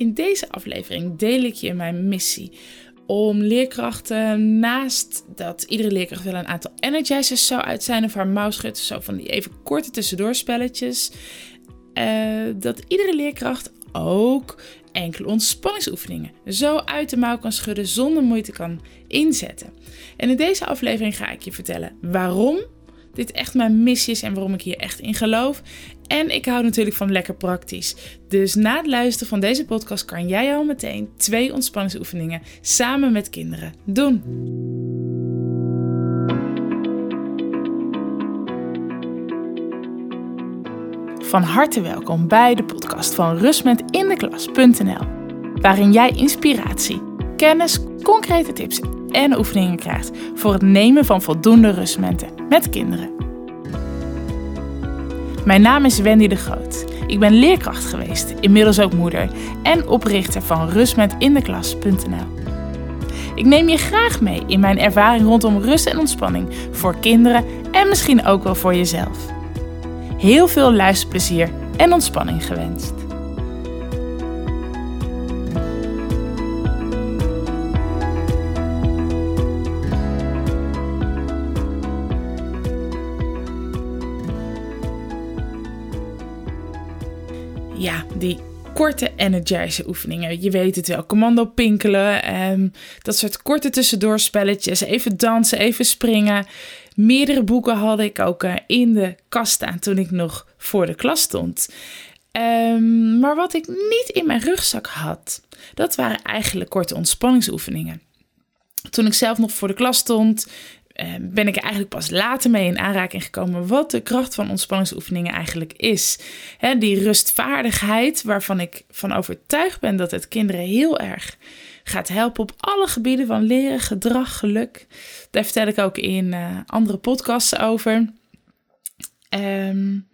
In deze aflevering deel ik je mijn missie om leerkrachten naast dat iedere leerkracht wel een aantal energizers zou uit zijn of haar mouw zo van die even korte tussendoorspelletjes, uh, dat iedere leerkracht ook enkele ontspanningsoefeningen zo uit de mouw kan schudden zonder moeite kan inzetten. En in deze aflevering ga ik je vertellen waarom dit echt mijn missie is en waarom ik hier echt in geloof. En ik hou natuurlijk van lekker praktisch. Dus na het luisteren van deze podcast kan jij al meteen twee ontspanningsoefeningen samen met kinderen doen. Van harte welkom bij de podcast van rustmentindeklas.nl, waarin jij inspiratie, kennis, concrete tips en oefeningen krijgt voor het nemen van voldoende rustmomenten met kinderen. Mijn naam is Wendy de Groot. Ik ben leerkracht geweest, inmiddels ook moeder en oprichter van rustmentindeklas.nl. Ik neem je graag mee in mijn ervaring rondom rust en ontspanning voor kinderen en misschien ook wel voor jezelf. Heel veel luisterplezier en ontspanning gewenst. Die korte energize oefeningen. Je weet het wel, commando pinkelen, um, dat soort korte tussendoorspelletjes, even dansen, even springen. Meerdere boeken had ik ook uh, in de kast staan toen ik nog voor de klas stond. Um, maar wat ik niet in mijn rugzak had, dat waren eigenlijk korte ontspanningsoefeningen. Toen ik zelf nog voor de klas stond, Ehm, ben ik eigenlijk pas later mee in aanraking gekomen wat de kracht van ontspanningsoefeningen eigenlijk is. die rustvaardigheid waarvan ik van overtuigd ben dat het kinderen heel erg gaat helpen op alle gebieden van leren, gedrag, geluk. Daar vertel ik ook in uh, andere podcasts over. Um,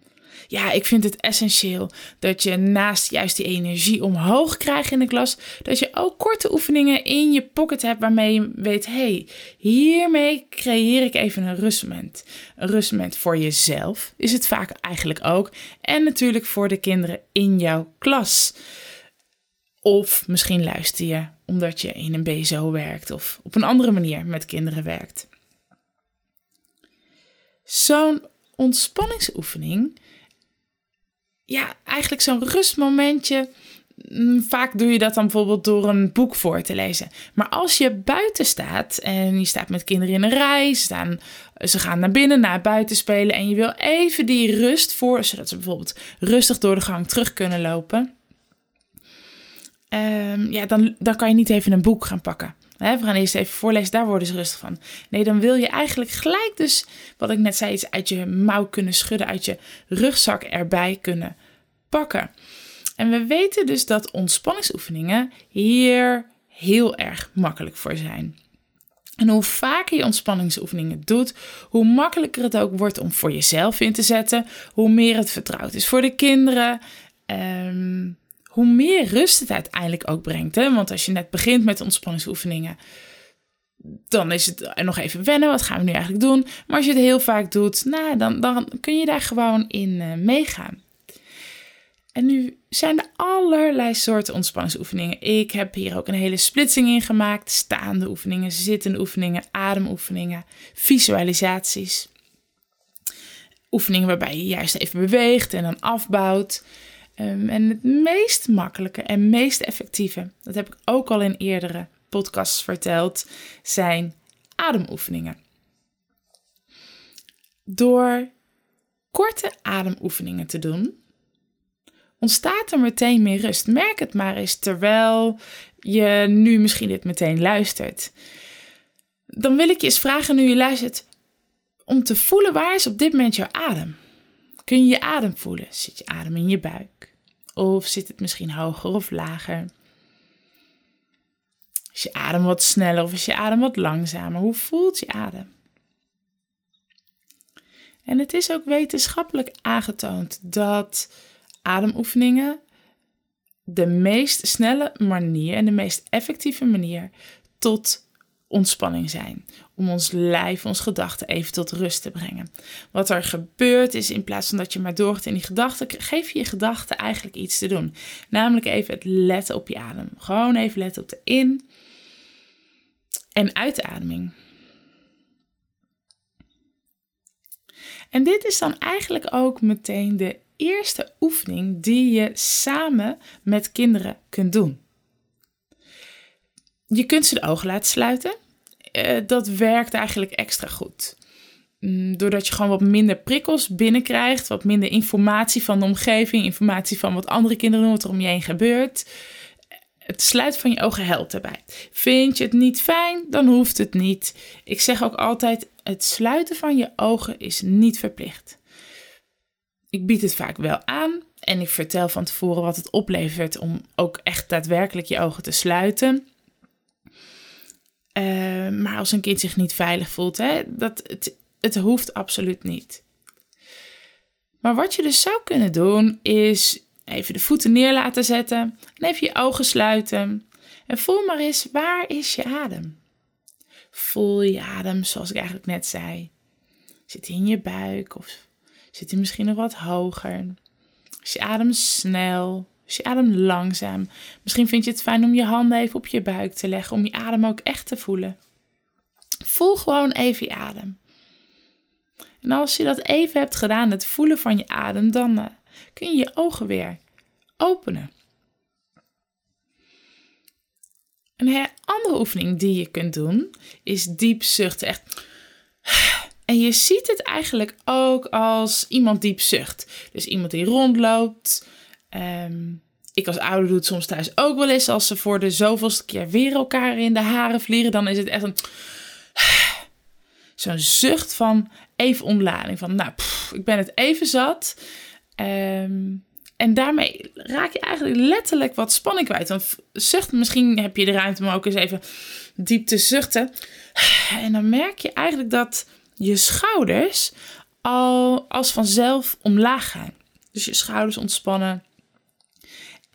ja, ik vind het essentieel dat je naast juist die energie omhoog krijgt in de klas, dat je ook korte oefeningen in je pocket hebt waarmee je weet, hey, hiermee creëer ik even een rustmoment. Een rustmoment voor jezelf is het vaak eigenlijk ook. En natuurlijk voor de kinderen in jouw klas. Of misschien luister je omdat je in een BSO werkt of op een andere manier met kinderen werkt. Zo'n ontspanningsoefening ja, eigenlijk zo'n rustmomentje. Mm, vaak doe je dat dan bijvoorbeeld door een boek voor te lezen. Maar als je buiten staat en je staat met kinderen in een rij, staan, ze gaan naar binnen, naar buiten spelen en je wil even die rust voor, zodat ze bijvoorbeeld rustig door de gang terug kunnen lopen. Um, ja, dan, dan kan je niet even een boek gaan pakken. We gaan eerst even voorlezen, daar worden ze rustig van. Nee, dan wil je eigenlijk gelijk dus, wat ik net zei, iets uit je mouw kunnen schudden, uit je rugzak erbij kunnen pakken. En we weten dus dat ontspanningsoefeningen hier heel erg makkelijk voor zijn. En hoe vaker je ontspanningsoefeningen doet, hoe makkelijker het ook wordt om voor jezelf in te zetten, hoe meer het vertrouwd is voor de kinderen. Um, hoe meer rust het uiteindelijk ook brengt. Hè? Want als je net begint met ontspanningsoefeningen, dan is het nog even wennen. Wat gaan we nu eigenlijk doen? Maar als je het heel vaak doet, nou, dan, dan kun je daar gewoon in uh, meegaan. En nu zijn er allerlei soorten ontspanningsoefeningen. Ik heb hier ook een hele splitsing in gemaakt. Staande oefeningen, zittende oefeningen, ademoefeningen, visualisaties. Oefeningen waarbij je juist even beweegt en dan afbouwt. Ehm, en het meest makkelijke en meest effectieve, dat heb ik ook al in eerdere podcasts verteld, zijn ademoefeningen. Door korte ademoefeningen te doen, ontstaat er meteen meer rust. Merk het maar eens terwijl je nu misschien dit meteen luistert. Dan wil ik je eens vragen, nu je luistert, om te voelen waar is op dit moment jouw adem? Kun je je adem voelen? Zit je adem in je buik? Of zit het misschien hoger of lager? Is je adem wat sneller of is je adem wat langzamer? Hoe voelt je adem? En het is ook wetenschappelijk aangetoond dat ademoefeningen de meest snelle manier en de meest effectieve manier tot ontspanning zijn. Om ons lijf, ons gedachten even tot rust te brengen. Wat er gebeurt is, in plaats van dat je maar doorgaat in die gedachten, geef je je gedachten eigenlijk iets te doen. Namelijk even het letten op je adem. Gewoon even letten op de in- en uitademing. En dit is dan eigenlijk ook meteen de eerste oefening die je samen met kinderen kunt doen. Je kunt ze de ogen laten sluiten. Uh, dat werkt eigenlijk extra goed. Mm, doordat je gewoon wat minder prikkels binnenkrijgt, wat minder informatie van de omgeving, informatie van wat andere kinderen doen, wat er om je heen gebeurt. Het sluiten van je ogen helpt erbij. Vind je het niet fijn, dan hoeft het niet. Ik zeg ook altijd: het sluiten van je ogen is niet verplicht. Ik bied het vaak wel aan en ik vertel van tevoren wat het oplevert om ook echt daadwerkelijk je ogen te sluiten. Uh, maar als een kind zich niet veilig voelt, hè, dat, het, het hoeft absoluut niet. Maar wat je dus zou kunnen doen, is even de voeten neer laten zetten en even je ogen sluiten. En voel maar eens, waar is je adem? Voel je adem, zoals ik eigenlijk net zei. Zit hij in je buik of zit hij misschien nog wat hoger? Is je adem snel? Is je adem langzaam? Misschien vind je het fijn om je handen even op je buik te leggen, om je adem ook echt te voelen. Voel gewoon even je adem. En als je dat even hebt gedaan, het voelen van je adem, dan uh, kun je je ogen weer openen. Een andere oefening die je kunt doen is diep zuchten. Echt. En je ziet het eigenlijk ook als iemand diep zucht. Dus iemand die rondloopt. Um, ik als ouder doe het soms thuis ook wel eens. Als ze voor de zoveelste keer weer elkaar in de haren vliegen, dan is het echt een. Zo'n zucht van even omlading. Van nou, ik ben het even zat. Um, en daarmee raak je eigenlijk letterlijk wat spanning kwijt. Want zucht, misschien heb je de ruimte om ook eens even diep te zuchten. En dan merk je eigenlijk dat je schouders al als vanzelf omlaag gaan. Dus je schouders ontspannen.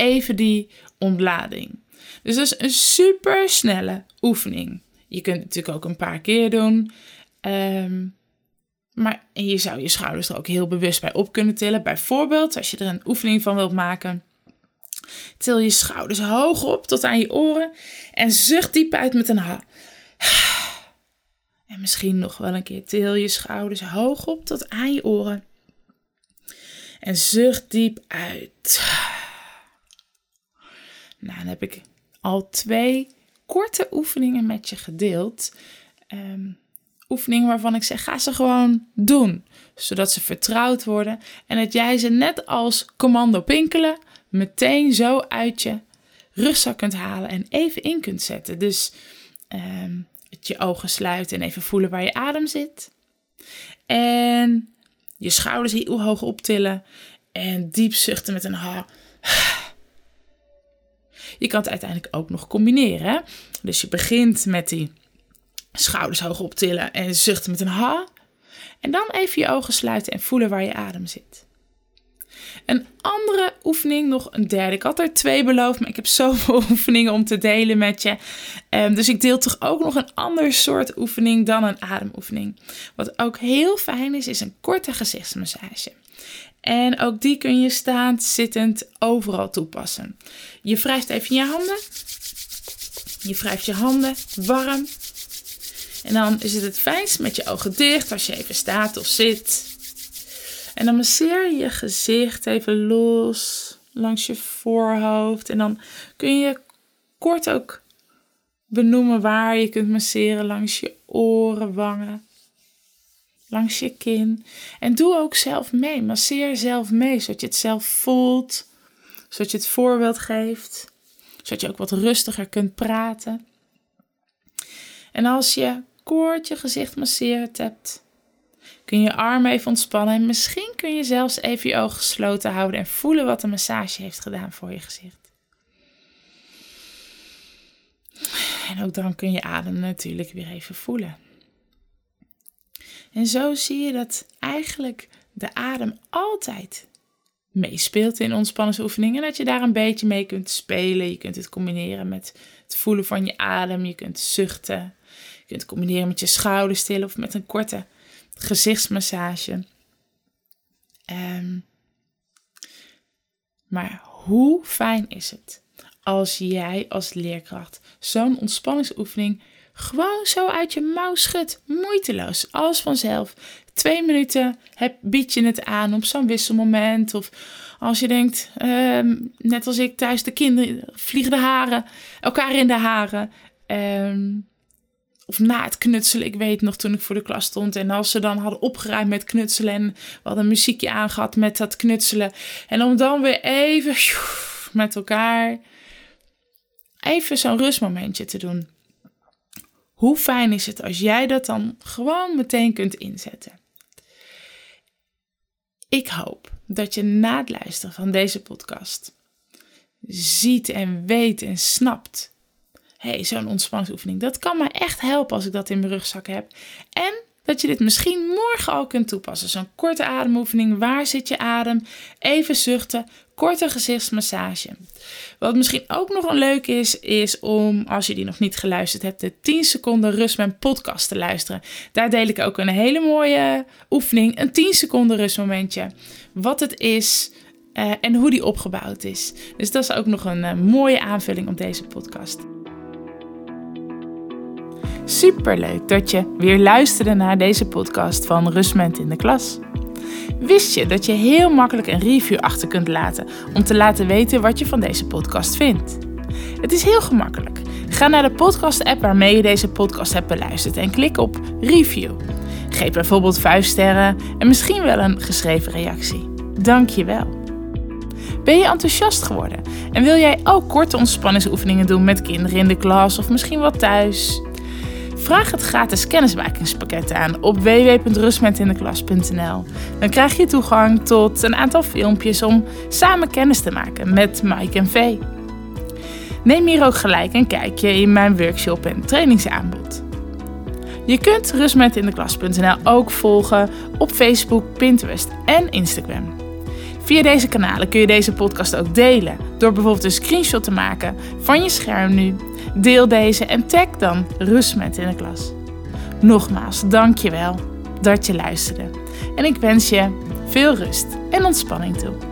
Even die ontlading. Dus dat is een super snelle oefening. Je kunt het natuurlijk ook een paar keer doen. Um, maar je zou je schouders er ook heel bewust bij op kunnen tillen. Bijvoorbeeld, als je er een oefening van wilt maken, til je schouders hoog op tot aan je oren en zucht diep uit met een ha. En misschien nog wel een keer til je schouders hoog op tot aan je oren. En zucht diep uit. Nou, dan heb ik al twee korte oefeningen met je gedeeld. Um, oefeningen waarvan ik zeg: ga ze gewoon doen. Zodat ze vertrouwd worden en dat jij ze net als commando pinkelen meteen zo uit je rugzak kunt halen en even in kunt zetten. Dus um, het je ogen sluiten en even voelen waar je adem zit. En je schouders heel hoog optillen en diep zuchten met een ha. Je kan het uiteindelijk ook nog combineren. Dus je begint met die Schouders hoog optillen en zuchten met een ha. En dan even je ogen sluiten en voelen waar je adem zit. Een andere oefening, nog een derde. Ik had er twee beloofd, maar ik heb zoveel oefeningen om te delen met je. Um, dus ik deel toch ook nog een ander soort oefening dan een ademoefening. Wat ook heel fijn is, is een korte gezichtsmassage. En ook die kun je staand, zittend, overal toepassen. Je wrijft even je handen. Je wrijft je handen warm en dan is het het fijnst met je ogen dicht als je even staat of zit. En dan masseer je je gezicht even los langs je voorhoofd. En dan kun je kort ook benoemen waar je kunt masseren langs je oren, wangen, langs je kin. En doe ook zelf mee. Masseer zelf mee, zodat je het zelf voelt, zodat je het voorbeeld geeft, zodat je ook wat rustiger kunt praten. En als je kort je gezicht masseerd hebt, kun je je armen even ontspannen en misschien kun je zelfs even je ogen gesloten houden en voelen wat de massage heeft gedaan voor je gezicht. En ook dan kun je adem natuurlijk weer even voelen. En zo zie je dat eigenlijk de adem altijd meespeelt in ontspanningsoefeningen. En dat je daar een beetje mee kunt spelen. Je kunt het combineren met het voelen van je adem. Je kunt zuchten. kunt het combineren met je schouders tillen of met een korte gezichtsmassage. Ehm, maar hoe fijn is het als jij als leerkracht zo'n ontspanningsoefening gewoon zo uit je mouw schudt, moeiteloos, alles vanzelf. Twee minuten heb, bied je het aan op zo'n wisselmoment. Of als je denkt, ehm, net als ik thuis, de kinderen vliegen de haren, elkaar in de haren. Ehm, of na het knutselen. Ik weet nog toen ik voor de klas stond. En als ze dan hadden opgeruimd met knutselen. En we hadden muziekje aangehad met dat knutselen. En om dan weer even met elkaar. Even zo'n rustmomentje te doen. Hoe fijn is het als jij dat dan gewoon meteen kunt inzetten? Ik hoop dat je na het luisteren van deze podcast ziet en weet en snapt hey, zo'n ontspanningsoefening, dat kan me echt helpen als ik dat in mijn rugzak heb. En dat je dit misschien morgen al kunt toepassen. Zo'n korte ademoefening. Waar zit je adem? Even zuchten. Korte gezichtsmassage. Wat misschien ook nog een leuk is, is om, als je die nog niet geluisterd hebt, de 10 seconden rust podcast te luisteren. Daar deel ik ook een hele mooie oefening. Een 10 seconden rustmomentje. Wat het is. Uh, en hoe die opgebouwd is. Dus dat is ook nog een uh, mooie aanvulling op deze podcast. Superleuk dat je weer luisterde naar deze podcast van Rustment in de Klas. Wist je dat je heel makkelijk een review achter kunt laten om te laten weten wat je van deze podcast vindt? Het is heel gemakkelijk. Ga naar de podcast-app waarmee je deze podcast hebt beluisterd en klik op Review. Geef bijvoorbeeld 5 sterren en misschien wel een geschreven reactie. Dank je wel. Ben je enthousiast geworden en wil jij ook korte ontspanningsoefeningen doen met kinderen in de klas of misschien wel thuis? Vraag het gratis kennismakingspakket aan op www.rustmetindeklas.nl. Dan krijg je toegang tot een aantal filmpjes om samen kennis te maken met Mike en Vee. Neem hier ook gelijk een kijkje in mijn workshop en trainingsaanbod. Je kunt rustmetindeklas.nl ook volgen op Facebook, Pinterest en Instagram. Via deze kanalen kun je deze podcast ook delen door bijvoorbeeld een screenshot te maken van je scherm nu. Deel deze en tag dan Rustmet in de klas. Nogmaals, dankjewel dat je luisterde. En ik wens je veel rust en ontspanning toe.